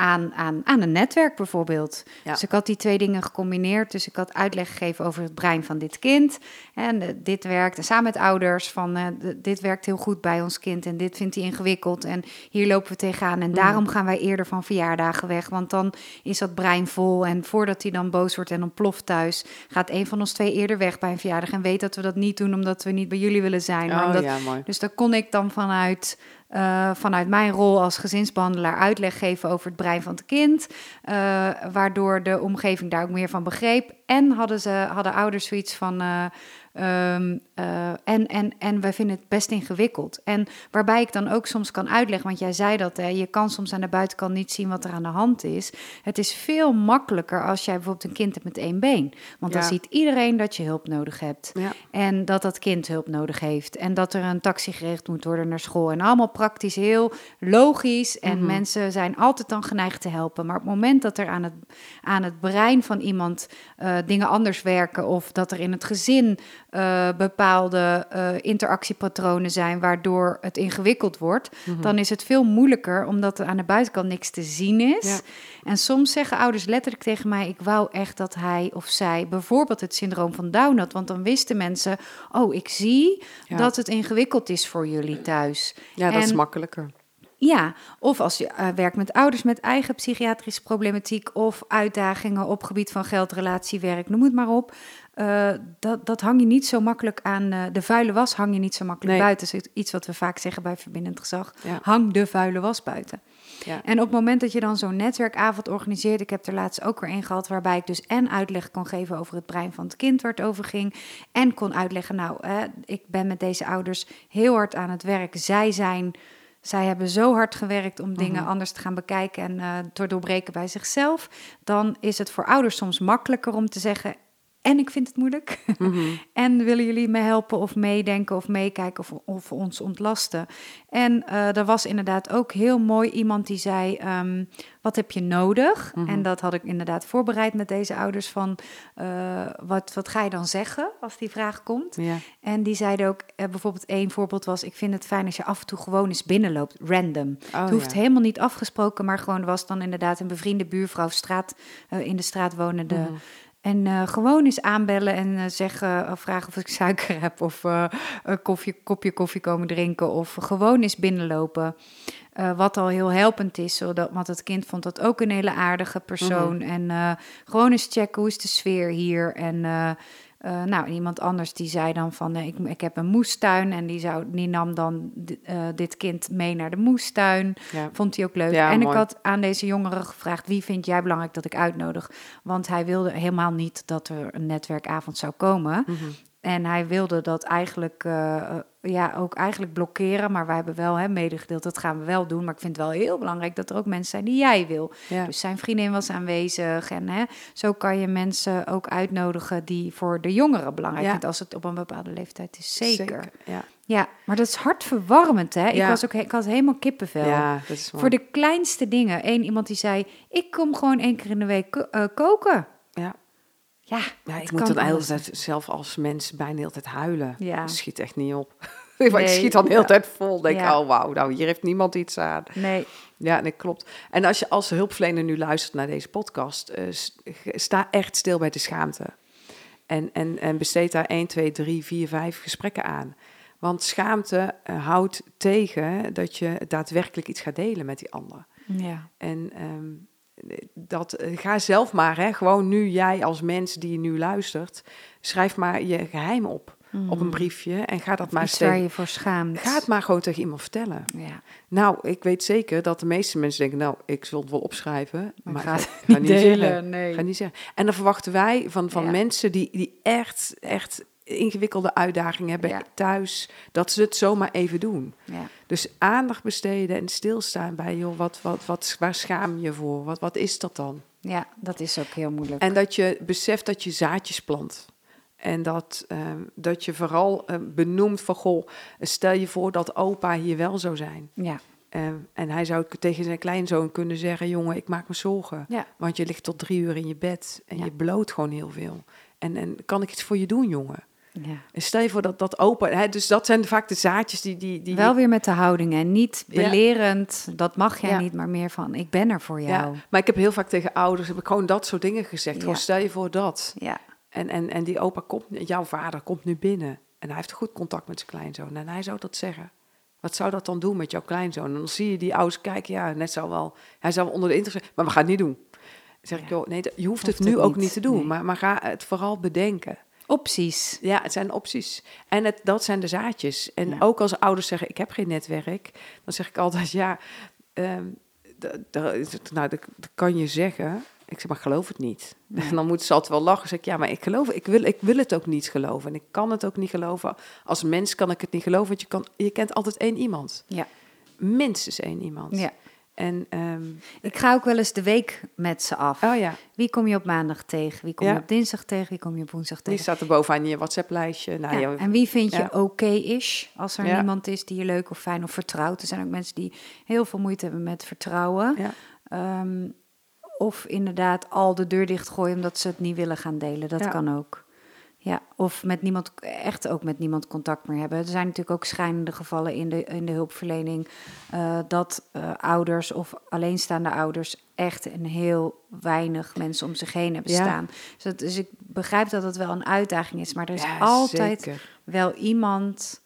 Aan, aan, aan een netwerk bijvoorbeeld. Ja. Dus ik had die twee dingen gecombineerd. Dus ik had uitleg gegeven over het brein van dit kind. En eh, dit werkt, en samen met ouders, van eh, dit werkt heel goed bij ons kind. En dit vindt hij ingewikkeld. En hier lopen we tegenaan. En daarom gaan wij eerder van verjaardagen weg. Want dan is dat brein vol. En voordat hij dan boos wordt en ontploft thuis, gaat een van ons twee eerder weg bij een verjaardag. En weet dat we dat niet doen omdat we niet bij jullie willen zijn. Oh, omdat ja, mooi. dus daar kon ik dan vanuit, eh, vanuit mijn rol als gezinsbehandelaar uitleg geven over het brein van het kind. eh, waardoor de omgeving daar ook meer van begreep. En hadden, ze, hadden ouders zoiets van. Eh, ehm, eh, en, en, en wij vinden het best ingewikkeld. En waarbij ik dan ook soms kan uitleggen, want jij zei dat, hè, je kan soms aan de buitenkant niet zien wat er aan de hand is. Het is veel makkelijker als jij bijvoorbeeld een kind hebt met één been. Want dan ziet iedereen dat je hulp nodig hebt. Ja. En dat dat kind hulp nodig heeft. En dat er een taxi geregeld moet worden naar school. En allemaal praktisch heel logisch. En Mhm. mensen zijn altijd dan geneigd te helpen. Maar op het moment dat er aan het, aan het brein van iemand eh, dingen anders werken. Of dat er in het gezin eh, bepaalde eh, interactiepatronen zijn. Waardoor het ingewikkeld wordt. Mhm. Dan is het veel moeilijker omdat er aan de buitenkant niks te zien is. Ja. En soms zeggen ouders letterlijk tegen mij: Ik wou echt dat hij of zij bijvoorbeeld het syndroom van Down had. Want dan wisten mensen: Oh, ik zie Ja. dat het ingewikkeld is voor jullie thuis. Ja, dat is makkelijker. Ja, of als je eh, werkt met ouders met eigen psychiatrische problematiek of uitdagingen op gebied van geld, relatiewerk, noem het maar op. Uh, dat, dat hang je niet zo makkelijk aan. Uh, de vuile was hang je niet zo makkelijk Nee. buiten. Dat is iets wat we vaak zeggen bij verbindend gezag. Ja. Hang de vuile was buiten. Ja. En op het moment dat je dan zo'n netwerkavond organiseert, ik heb er laatst ook weer een gehad, waarbij ik dus en uitleg kon geven over het brein van het kind waar het over ging, en kon uitleggen, nou, hè, ik ben met deze ouders heel hard aan het werk. Zij zijn, zij hebben zo hard gewerkt om dingen Mhm. anders te gaan bekijken en eh te doorbreken bij zichzelf. Dan is het voor ouders soms makkelijker om te zeggen. En ik vind het moeilijk. Mhm. (laughs) En willen jullie me helpen of meedenken of meekijken of, of ons ontlasten? En eh er was inderdaad ook heel mooi iemand die zei: ehm, Wat heb je nodig? Mhm. En dat had ik inderdaad voorbereid met deze ouders: van eh, wat, wat ga je dan zeggen als die vraag komt? En die zeiden ook: eh, bijvoorbeeld, één voorbeeld was: Ik vind het fijn als je af en toe gewoon eens binnenloopt, random. Oh, het hoeft ja. helemaal niet afgesproken, maar gewoon was dan inderdaad een bevriende buurvrouw, straat, in de straat wonende. Mhm. En eh, gewoon eens aanbellen en eh, zeggen, of vragen of ik suiker (laughs) heb of eh, een koffie, kopje koffie komen drinken of gewoon eens binnenlopen. Eh, wat al heel helpend is, zodat, want het kind vond dat ook een hele aardige persoon. En eh, gewoon eens checken, hoe is de sfeer hier? En eh, nou, iemand anders die zei dan van, eh, ik, ik heb een moestuin en die, zou, die nam dan eh, dit kind mee naar de moestuin. Ja. Vond hij ook leuk. Ja, en ik had aan deze jongeren gevraagd: wie vind jij belangrijk dat ik uitnodig? Want hij wilde helemaal niet dat er een netwerkavond zou komen. Mhm. En hij wilde dat eigenlijk, eh, eh, ja, ook eigenlijk blokkeren. Maar wij hebben wel hè, medegedeeld, dat gaan we wel doen. Maar ik vind het wel heel belangrijk dat er ook mensen zijn die jij wil. Ja. Dus zijn vriendin was aanwezig. En hè, zo kan je mensen ook uitnodigen die voor de jongeren belangrijk Ja. vindt. Als het op een bepaalde leeftijd is. Zeker. Ja. Ja, maar dat is hartverwarmend, hè? Ik, was ook, ik had helemaal kippenvel. Voor de kleinste dingen. Eén iemand die zei: Ik kom gewoon één keer in de week ko- eh, koken. Ja. Ja, ik moet dan tijd zelf als mens bijna de hele tijd huilen. Ja. Dat schiet echt niet op. (laughs) ik schiet dan de hele ja. tijd vol. Denk, Ja. oh wauw, nou hier heeft niemand iets aan. Nee, Ja, nee, klopt. En als je als hulpverlener nu luistert naar deze podcast, eh, sta echt stil bij de schaamte. En, en, en besteed daar 1, 2, 3, 4, 5 gesprekken aan. Want schaamte eh, houdt tegen dat je daadwerkelijk iets gaat delen met die ander. ja. En ehm, dat, eh, ga zelf maar, hè, gewoon nu jij als mens die nu luistert, schrijf maar je geheim op op een briefje en ga dat maar Mm. Iets waar je voor schaamt. Ga het maar gewoon tegen iemand vertellen. Ja, Nou, ik weet zeker dat de meeste mensen denken, nou, ik zal het wel opschrijven, maar ga ik het ga niet zeggen. delen. Nee. Ga niet zeggen. En dan verwachten wij van, van Ja. mensen die, die echt, echt ingewikkelde uitdagingen hebben Ja. thuis, dat ze het zomaar even doen. Ja. Dus aandacht besteden en stilstaan bij, joh, wat, wat, wat, waar schaam je voor? Wat, wat is dat dan? ja, dat is ook heel moeilijk. En dat je beseft dat je zaadjes plant. En dat, ehm, dat je vooral eh, benoemt van, goh, stel je voor dat opa hier wel zou zijn. ja, Ehm, en hij zou tegen zijn kleinzoon kunnen zeggen: Jongen, ik maak me zorgen. ja, Want je ligt tot drie uur in je bed en Ja. je bloot gewoon heel veel. En, en kan ik iets voor je doen, jongen? Ja. En stel je voor dat dat opa. Hè, dus dat zijn vaak de zaadjes die. die, die Wel weer met de houding en niet Ja. belerend. Dat mag jij Ja. niet, maar meer van: Ik ben er voor jou. ja, maar ik heb heel vaak tegen ouders heb ik gewoon dat soort dingen gezegd. Gewoon stel je voor dat. Ja, En, en, en die opa komt, jouw vader komt nu binnen. En hij heeft goed contact met zijn kleinzoon. En hij zou dat zeggen. Wat zou dat dan doen met jouw kleinzoon? En dan zie je die ouders kijken, ja, net zou wel, hij zou onder de indruk zijn, maar we gaan het niet doen. Dan zeg ik, joh, nee, je hoeft, Hoeft het nu het ook niet, niet te doen, nee. maar, maar ga het vooral bedenken. Opties. Ja, het zijn opties. En het, dat zijn de zaadjes. En Ja. ook als ouders zeggen, ik heb geen netwerk, dan zeg ik altijd, ja, ehm, nou, dat dat kan je zeggen. Ik zeg, maar geloof het niet. En dan moeten ze altijd wel lachen. Zeg ik, ja, maar ik geloof, ik wil, ik wil het ook niet geloven. En ik kan het ook niet geloven. Als mens kan ik het niet geloven, want je, kan, je kent altijd één iemand. Ja. Minstens één iemand. ja. En, ehm, Ik ga ook wel eens de week met ze af. oh ja, Wie kom je op maandag tegen? Wie kom Ja. je op dinsdag tegen? Wie kom je op woensdag die tegen? staat er bovenaan in je WhatsApp-lijstje. Nou, Ja, En wie vind je ja. oké-ish als er niemand is die je leuk of fijn of vertrouwt? Er zijn ook mensen die heel veel moeite hebben met vertrouwen. Ehm, of inderdaad al de deur dichtgooien omdat ze het niet willen gaan delen. Dat kan ook. Ja, of met niemand, echt ook met niemand contact meer hebben. Er zijn natuurlijk ook schijnende gevallen in de, in de hulpverlening. eh, dat eh, ouders of alleenstaande ouders echt een heel weinig mensen om zich heen hebben Ja. staan. Dus, dat- dus ik begrijp dat het wel een uitdaging is. Maar er is Ja, altijd zeker. wel iemand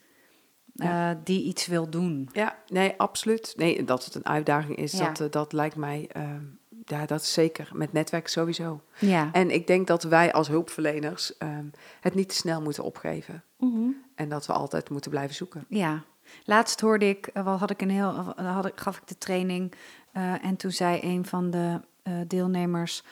eh, die iets wil doen. Ja, nee, absoluut. Nee, dat het een uitdaging is, dat, dat lijkt mij, ehm, ja, dat is zeker. Met netwerk sowieso. Ja. En ik denk dat wij als hulpverleners ehm, het niet te snel moeten opgeven. Mhm. En dat we altijd moeten blijven zoeken. Ja, laatst hoorde ik, eh, wel had ik een heel, eh, had ik, gaf ik de training eh, en toen zei een van de deelnemers,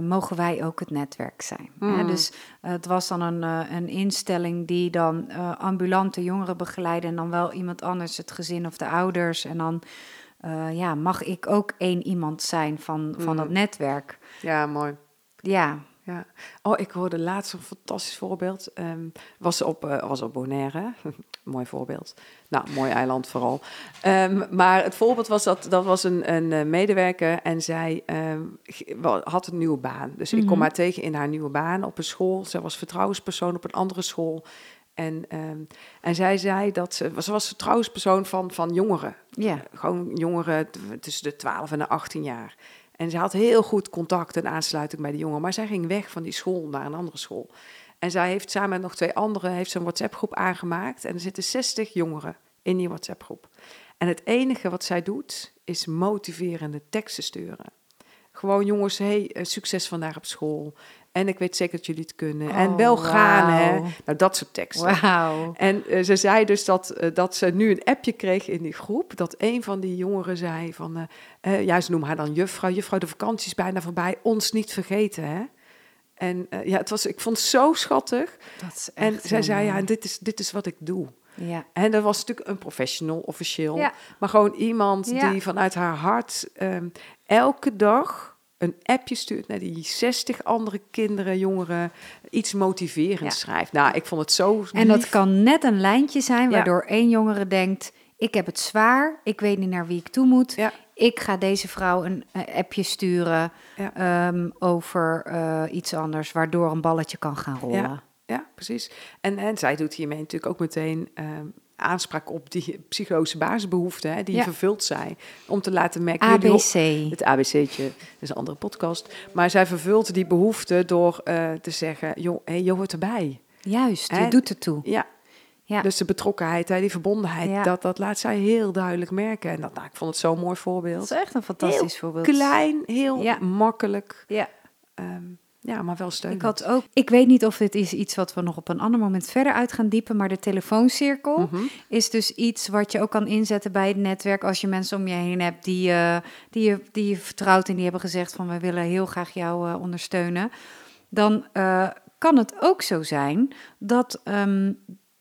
mogen wij ook het netwerk zijn? Hè, Mm. dus het was dan een, een instelling die dan ambulante jongeren begeleidde en dan wel iemand anders, het gezin of de ouders. En dan eh, ja, mag ik ook één iemand zijn van, van Mm. dat netwerk. Ja, mooi. Ja, Ja. Oh, ik hoorde laatst een fantastisch voorbeeld. Ehm, was, op, eh, was op Bonaire. (laughs) mooi voorbeeld. Nou, mooi eiland vooral. Ehm, maar het voorbeeld was dat dat was een, een eh, medewerker en zij ehm, had een nieuwe baan. Dus ik kom Mhm. haar tegen in haar nieuwe baan op een school. Zij was vertrouwenspersoon op een andere school. En, ehm, en zij zei dat ze, ze was vertrouwenspersoon van, van jongeren. ja, Gewoon jongeren tussen de 12 en de 18 jaar. En ze had heel goed contact en aansluiting bij de jongen. Maar zij ging weg van die school naar een andere school. En zij heeft samen met nog twee anderen heeft ze een WhatsApp-groep aangemaakt. En er zitten 60 jongeren in die WhatsApp-groep. En het enige wat zij doet, is motiverende teksten sturen. Gewoon jongens, hey, eh, succes vandaag op school. En ik weet zeker dat jullie het kunnen. en Oh, wel gaan, hè. Nou, dat soort teksten. wauw. En eh, ze zei dus dat, eh, dat ze nu een appje kreeg in die groep. Dat een van die jongeren zei van... eh, ja, ze noemen haar dan juffrouw. Juffrouw, de vakantie is bijna voorbij. Ons niet vergeten, hè? En ja, het was, ik vond het zo schattig. Dat is En echt zij heel zei, ja, en dit is, dit is wat ik doe. ja. En dat was natuurlijk een professional, officieel. Ja. Maar gewoon iemand Ja. die vanuit haar hart ehm, elke dag een appje stuurt naar die 60 andere kinderen, jongeren, iets motiverends Ja. schrijft. Nou, ik vond het zo En dat kan net een lijntje zijn Ja. waardoor één jongere denkt: ik heb het zwaar, ik weet niet naar wie ik toe moet. Ja. Ik ga deze vrouw een eh, appje sturen ehm, over eh, iets anders, waardoor een balletje kan gaan rollen. Ja. Ja, precies. En, en zij doet hiermee natuurlijk ook meteen ehm, aanspraak op die psychose basisbehoeften hè, die Ja. vervuld zijn. Om te laten merken... ABC. Het ABC'tje, dat is een andere podcast. Maar zij vervult die behoefte door eh, te zeggen, joh, hey, je hoort erbij. Juist, je doet het toe. Ja, Ja. dus de betrokkenheid, hè, die verbondenheid, Ja. dat, dat laat zij heel duidelijk merken. En dat, nou, ik vond het zo'n mooi Dat voorbeeld. is echt een fantastisch voorbeeld. Klein, heel Ja. makkelijk, Ja. ehm, ja, maar wel steunend. Ik had ook. Ik weet niet of dit is iets wat we nog op een ander moment verder uit gaan diepen, maar de telefooncirkel Mhm. is dus iets wat je ook kan inzetten bij het netwerk als je mensen om je heen hebt die, eh, die, je, die je vertrouwt en die hebben gezegd van we willen heel graag jou eh, ondersteunen. Dan eh, kan het ook zo zijn dat. ehm,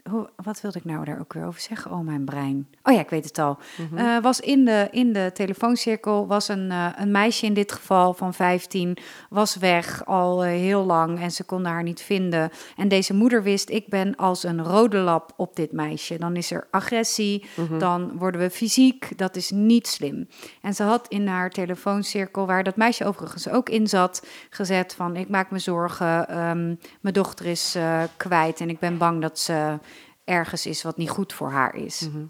hoe, wat wilde ik nou daar ook weer over zeggen? Oh, mijn brein. Oh ja, ik weet het al. Mhm. Eh, was in de, in de telefooncirkel was een, eh, een meisje in dit geval van 15, was weg al eh, heel lang en ze konden haar niet vinden. En deze moeder wist, ik ben als een rode lap op dit meisje. Dan is er agressie, Mhm. dan worden we fysiek, dat is niet slim. En ze had in haar telefooncirkel, waar dat meisje overigens ook in zat, gezet van ik maak me zorgen, ehm, mijn dochter is kwijt en ik ben bang dat ze ergens is wat niet goed voor haar is. Mhm.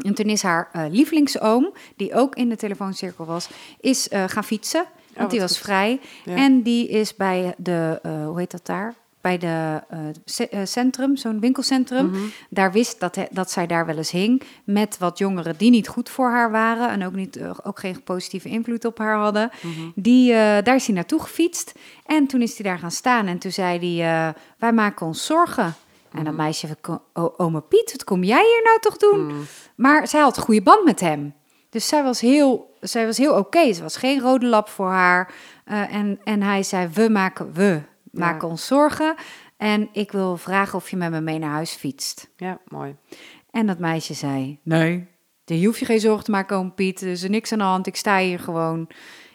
En toen is haar eh, lievelingsoom, die ook in de telefooncirkel was, is eh, gaan fietsen. Want wat die was goed. vrij. Ja. En die is bij de, eh, hoe heet dat daar? Bij de ce- centrum, zo'n winkelcentrum. Mhm. Daar wist dat, dat zij daar wel eens hing. Met wat jongeren die niet goed voor haar waren. En ook, niet, ook geen positieve invloed op haar hadden. Mhm. Die, daar is hij naartoe gefietst. En toen is hij daar gaan staan. En toen zei hij, wij maken ons zorgen. En Mhm. dat meisje, van, "Ko- o- ome Piet, wat kom jij hier nou toch doen? Mhm. Maar zij had een goede band met hem. Dus zij was heel, zij was heel oké. Ze was geen rode lap voor haar. Eh, en, en hij zei, we maken, we maken ons zorgen. En ik wil vragen of je met me mee naar huis fietst. Ja, mooi. En dat meisje zei, nee, je hoef je geen zorgen te maken, oom Piet. Er is niks aan de hand, ik sta hier gewoon.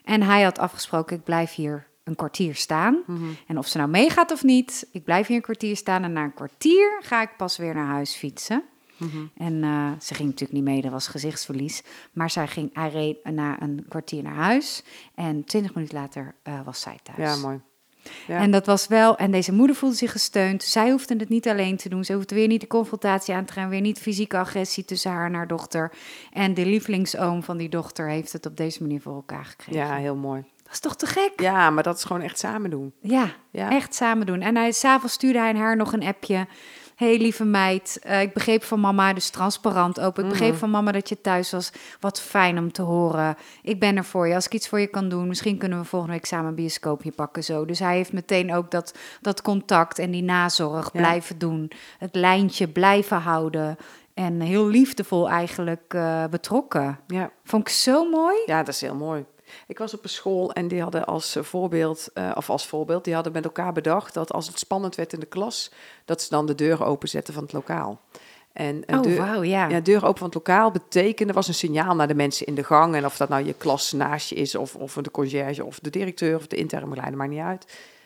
En hij had afgesproken, ik blijf hier een kwartier staan. Mhm. En of ze nou meegaat of niet, ik blijf hier een kwartier staan. En na een kwartier ga ik pas weer naar huis fietsen. Mhm. En eh, ze ging natuurlijk niet mee, dat was gezichtsverlies. Maar zij ging, hij reed na een kwartier naar huis. En twintig minuten later eh, was zij thuis. Ja, mooi. Ja. En dat was wel, en deze moeder voelde zich gesteund. Zij hoefde het niet alleen te doen. Ze hoefde weer niet de confrontatie aan te gaan, weer niet fysieke agressie tussen haar en haar dochter. En de lievelingsoom van die dochter heeft het op deze manier voor elkaar gekregen. ja, heel mooi. Is toch te gek? Ja, maar dat is gewoon echt samen doen. Ja, Ja. echt samen doen. En hij, s'avonds stuurde hij haar nog een appje. hey, lieve meid, eh, ik begreep van mama, dus transparant open. Ik begreep Mhm. van mama dat je thuis was. Wat fijn om te horen. Ik ben er voor je. Als ik iets voor je kan doen, misschien kunnen we volgende week samen een bioscoopje pakken. Zo. Dus hij heeft meteen ook dat, dat contact en die nazorg Ja. blijven doen. Het lijntje blijven houden. En heel liefdevol eigenlijk eh, betrokken. Ja. Vond ik zo mooi. Ja, dat is heel mooi. Ik was op een school en die hadden als eh, voorbeeld, eh, of als voorbeeld, die hadden met elkaar bedacht dat als het spannend werd in de klas, dat ze dan de deur openzetten van het lokaal. En eh, Oh, deur, ja. ja, deur open van het lokaal betekende, was een signaal naar de mensen in de gang. En of dat nou je klas naast je is, of, of de conciërge, of de directeur, of de interne begeleider, maakt niet uit.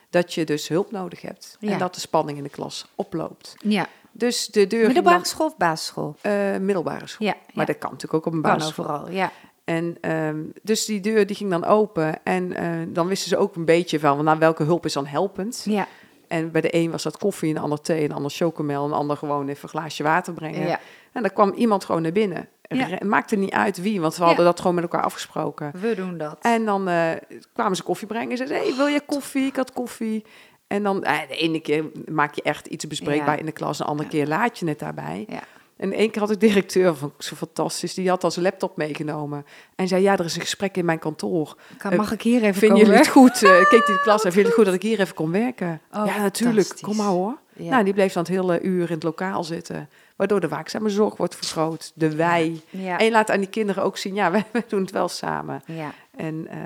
Dat je dus hulp nodig hebt. Ja. En dat de spanning in de klas oploopt. Ja. Dus de deur Middelbare dan- school of basisschool? middelbare school. Ja, Maar dat kan natuurlijk ook op een kan basisschool. overal, ja. En ehm, dus die deur die ging dan open. En eh, dan wisten ze ook een beetje van nou, welke hulp is dan helpend. Ja, En bij de een was dat koffie, een ander thee, een ander chocomel, een ander gewoon even een glaasje water brengen. ja. En dan kwam iemand gewoon naar binnen. Ja. Het maakte niet uit wie, want we Ja. hadden dat gewoon met elkaar afgesproken. we doen dat. En dan eh, kwamen ze koffie brengen en zeiden, hey, wil je koffie? Ik had koffie. En dan, eh, de ene keer maak je echt iets bespreekbaar in de klas, de andere keer laat je het daarbij. Ja. En één keer had ik directeur, vond ik zo fantastisch, die had als laptop meegenomen. En zei, ja, er is een gesprek in mijn kantoor. Kan, mag ik hier even komen? jullie het goed? Eh, (laughs) keek die de klas en jullie het goed dat ik hier even kon werken? Oh, ja, natuurlijk. Kom maar hoor. Ja. Nou, die bleef dan het hele uur in het lokaal zitten. Waardoor de waakzame zorg wordt vergroot. De wij. Ja. En je laat aan die kinderen ook zien, ja, (laughs) wij, wij doen het wel samen. ja. En, eh,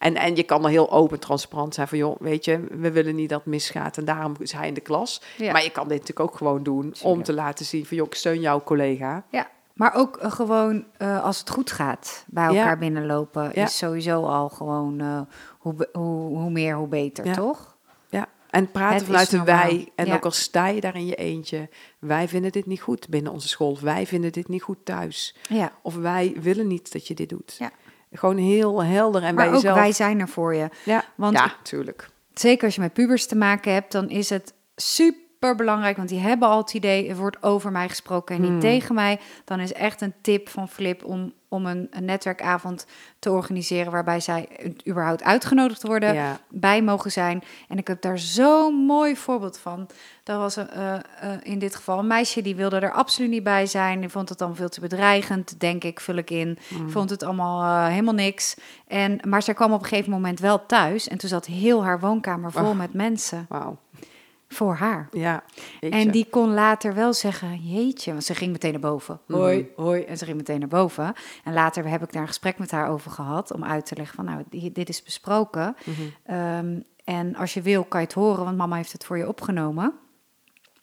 en, en je kan er heel open, transparant zijn van, joh, weet je, we willen niet dat het misgaat. En daarom is hij in de klas. Ja. Maar je kan dit natuurlijk ook gewoon doen om te laten zien van, joh, ik steun jouw collega. Ja, maar ook eh, gewoon eh, als het goed gaat bij Ja. elkaar binnenlopen Ja. is sowieso al gewoon eh, hoe, hoe, hoe meer hoe beter, toch? Ja, en praten Het vanuit de normaal. wij. En ook al sta je daar in je eentje. Wij vinden dit niet goed binnen onze school. Wij vinden dit niet goed thuis. Ja. Of wij willen niet dat je dit doet. Ja. Gewoon heel helder en Maar bij ook jezelf. wij zijn er voor je. Ja, Want ja, tuurlijk. zeker als je met pubers te maken hebt, dan is het super belangrijk, want die hebben al het idee, er wordt over mij gesproken en niet Hmm. tegen mij. Dan is echt een tip van Flip om, om een, een netwerkavond te organiseren waarbij zij überhaupt uitgenodigd worden. Ja. bij mogen zijn. En ik heb daar zo'n mooi voorbeeld van. Dat was eh, eh, in dit geval een meisje die wilde er absoluut niet bij zijn. Die vond het dan veel te bedreigend, denk ik, vul ik in. Vond het allemaal eh, helemaal niks. En, maar zij kwam op een gegeven moment wel thuis. En toen zat heel haar woonkamer vol met mensen Wauw. Voor haar. Ja. jeetje. En die kon later wel zeggen, jeetje, want ze ging meteen naar boven. Mhm. Hoi, hoi. En ze ging meteen naar boven. En later heb ik daar een gesprek met haar over gehad, om uit te leggen van, nou, di- dit is besproken. Mhm. Ehm, en als je wil, kan je het horen, want mama heeft het voor je opgenomen.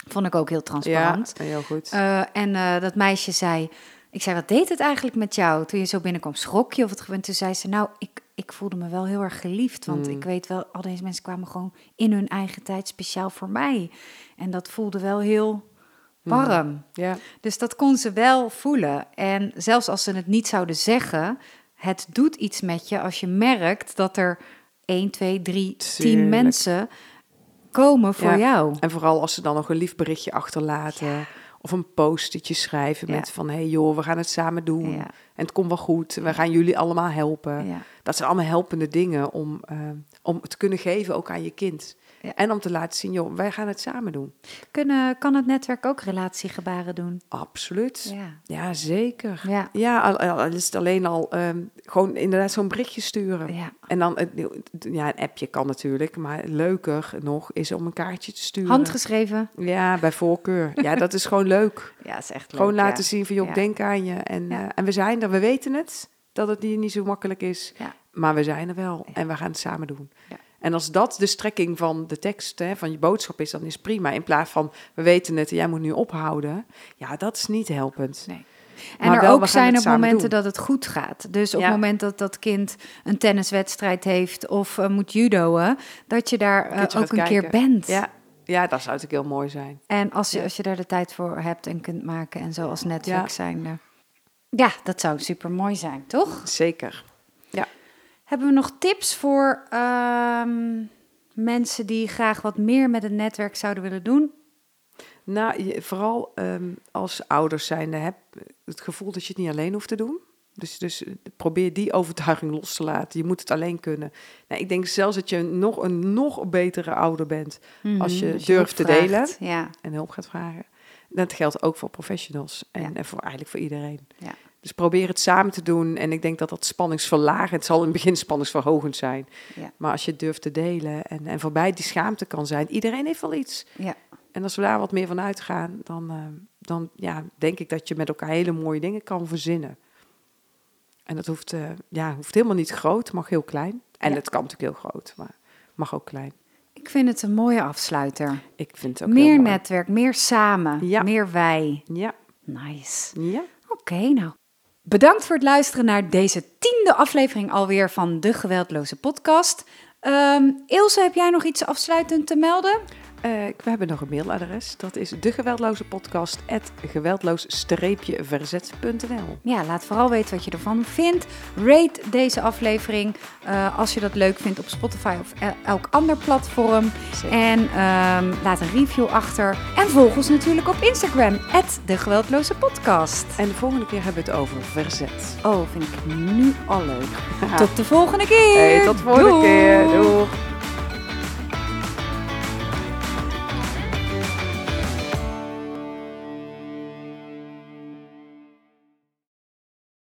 Vond ik ook heel Ja, transparant. heel goed. Eh, en eh, dat meisje zei, ik zei, wat deed het eigenlijk met jou? Toen je zo binnenkwam, schrok je of het gebeurde? Toen zei ze, nou, ik, ik voelde me wel heel erg geliefd. Want Mm. ik weet wel, al deze mensen kwamen gewoon in hun eigen tijd speciaal voor mij. En dat voelde wel heel warm. ja. Dus dat kon ze wel voelen. En zelfs als ze het niet zouden zeggen, het doet iets met je als je merkt dat er 1, 2, 3, 10 Tuurlijk. mensen komen voor Ja. jou. En vooral als ze dan nog een lief berichtje achterlaten. Of een postetje schrijven met van... hé hey joh, we gaan het samen doen. En het komt wel goed. We gaan jullie allemaal helpen. Dat zijn allemaal helpende dingen om, eh, om te kunnen geven ook aan je kind. Ja. En om te laten zien, joh, wij gaan het samen doen. Kunnen, kan het netwerk ook relatiegebaren doen? Absoluut. Ja. Ja, zeker. Ja. Ja, al, al is het alleen al ehm, gewoon inderdaad zo'n berichtje sturen. Ja. En dan, ja, een appje kan natuurlijk, maar leuker nog is om een kaartje te sturen. Handgeschreven? Ja, bij voorkeur. Ja, dat is gewoon leuk. (laughs) Ja, is echt gewoon leuk, laten ja. zien van, joh, denk aan je. En, eh, en we zijn er, we weten het, dat het niet, niet zo makkelijk is. Ja. Maar we zijn er wel en we gaan het samen doen. Ja. En als dat de strekking van de tekst, hè, van je boodschap is, dan is prima. In plaats van, we weten het en jij moet nu ophouden. Ja, dat is niet helpend. Nee. En Maar er wel, ook zijn er momenten doen. dat het goed gaat. Dus op Ja. het moment dat dat kind een tenniswedstrijd heeft of eh, moet judoën, dat je daar eh, ook een keer bent. Ja, ja, dat zou natuurlijk heel mooi zijn. En als je, Ja. als je daar de tijd voor hebt en kunt maken en zo als netwerk Ja. zijnde. Ja, dat zou super mooi zijn, toch? Zeker. Hebben we nog tips voor ehm, mensen die graag wat meer met het netwerk zouden willen doen? Nou, je- vooral ehm, als ouders zijnde heb het gevoel dat je het niet alleen hoeft te doen. Dus, dus eh, probeer die overtuiging los te laten. Je moet het alleen kunnen. Nou, ik denk zelfs dat je nog een nog betere ouder bent als je Mhm, durft te vraagt. delen Ja, en hulp gaat vragen. Dat geldt ook voor professionals en, Ja. en voor eigenlijk voor iedereen. Ja. Dus probeer het samen te doen. En ik denk dat dat spanningsverlagend, het zal in het begin spanningsverhogend zijn. Ja. Maar als je het durft te delen en, en voorbij die schaamte kan zijn. Iedereen heeft wel iets. Ja. En als we daar wat meer van uitgaan, dan, eh, dan ja, denk ik dat je met elkaar hele mooie dingen kan verzinnen. En dat hoeft, eh, ja, hoeft helemaal niet groot, mag heel klein. En Ja. het kan natuurlijk heel groot, maar mag ook klein. Ik vind het een mooie afsluiter. Ik vind het ook Meer netwerk, meer samen, Ja. meer wij. Ja, Nice. ja. Oké, nou. Bedankt voor het luisteren naar deze tiende aflevering alweer van de Geweldloze Podcast. Ehm, Ilse, heb jij nog iets afsluitend te melden? Eh, we hebben nog een mailadres. Dat is degeweldloze-podcast@geweldloos-verzet.nl. Ja, laat vooral weten wat je ervan vindt. Rate deze aflevering eh, als je dat leuk vindt op Spotify of el- elk ander platform. En ehm, laat een review achter. En volg ons natuurlijk op Instagram, de Geweldloze Podcast. En de volgende keer hebben we het over verzet. Oh, vind ik nu al leuk. (laughs) Tot de volgende keer. Hey, tot de volgende keer. Doeg.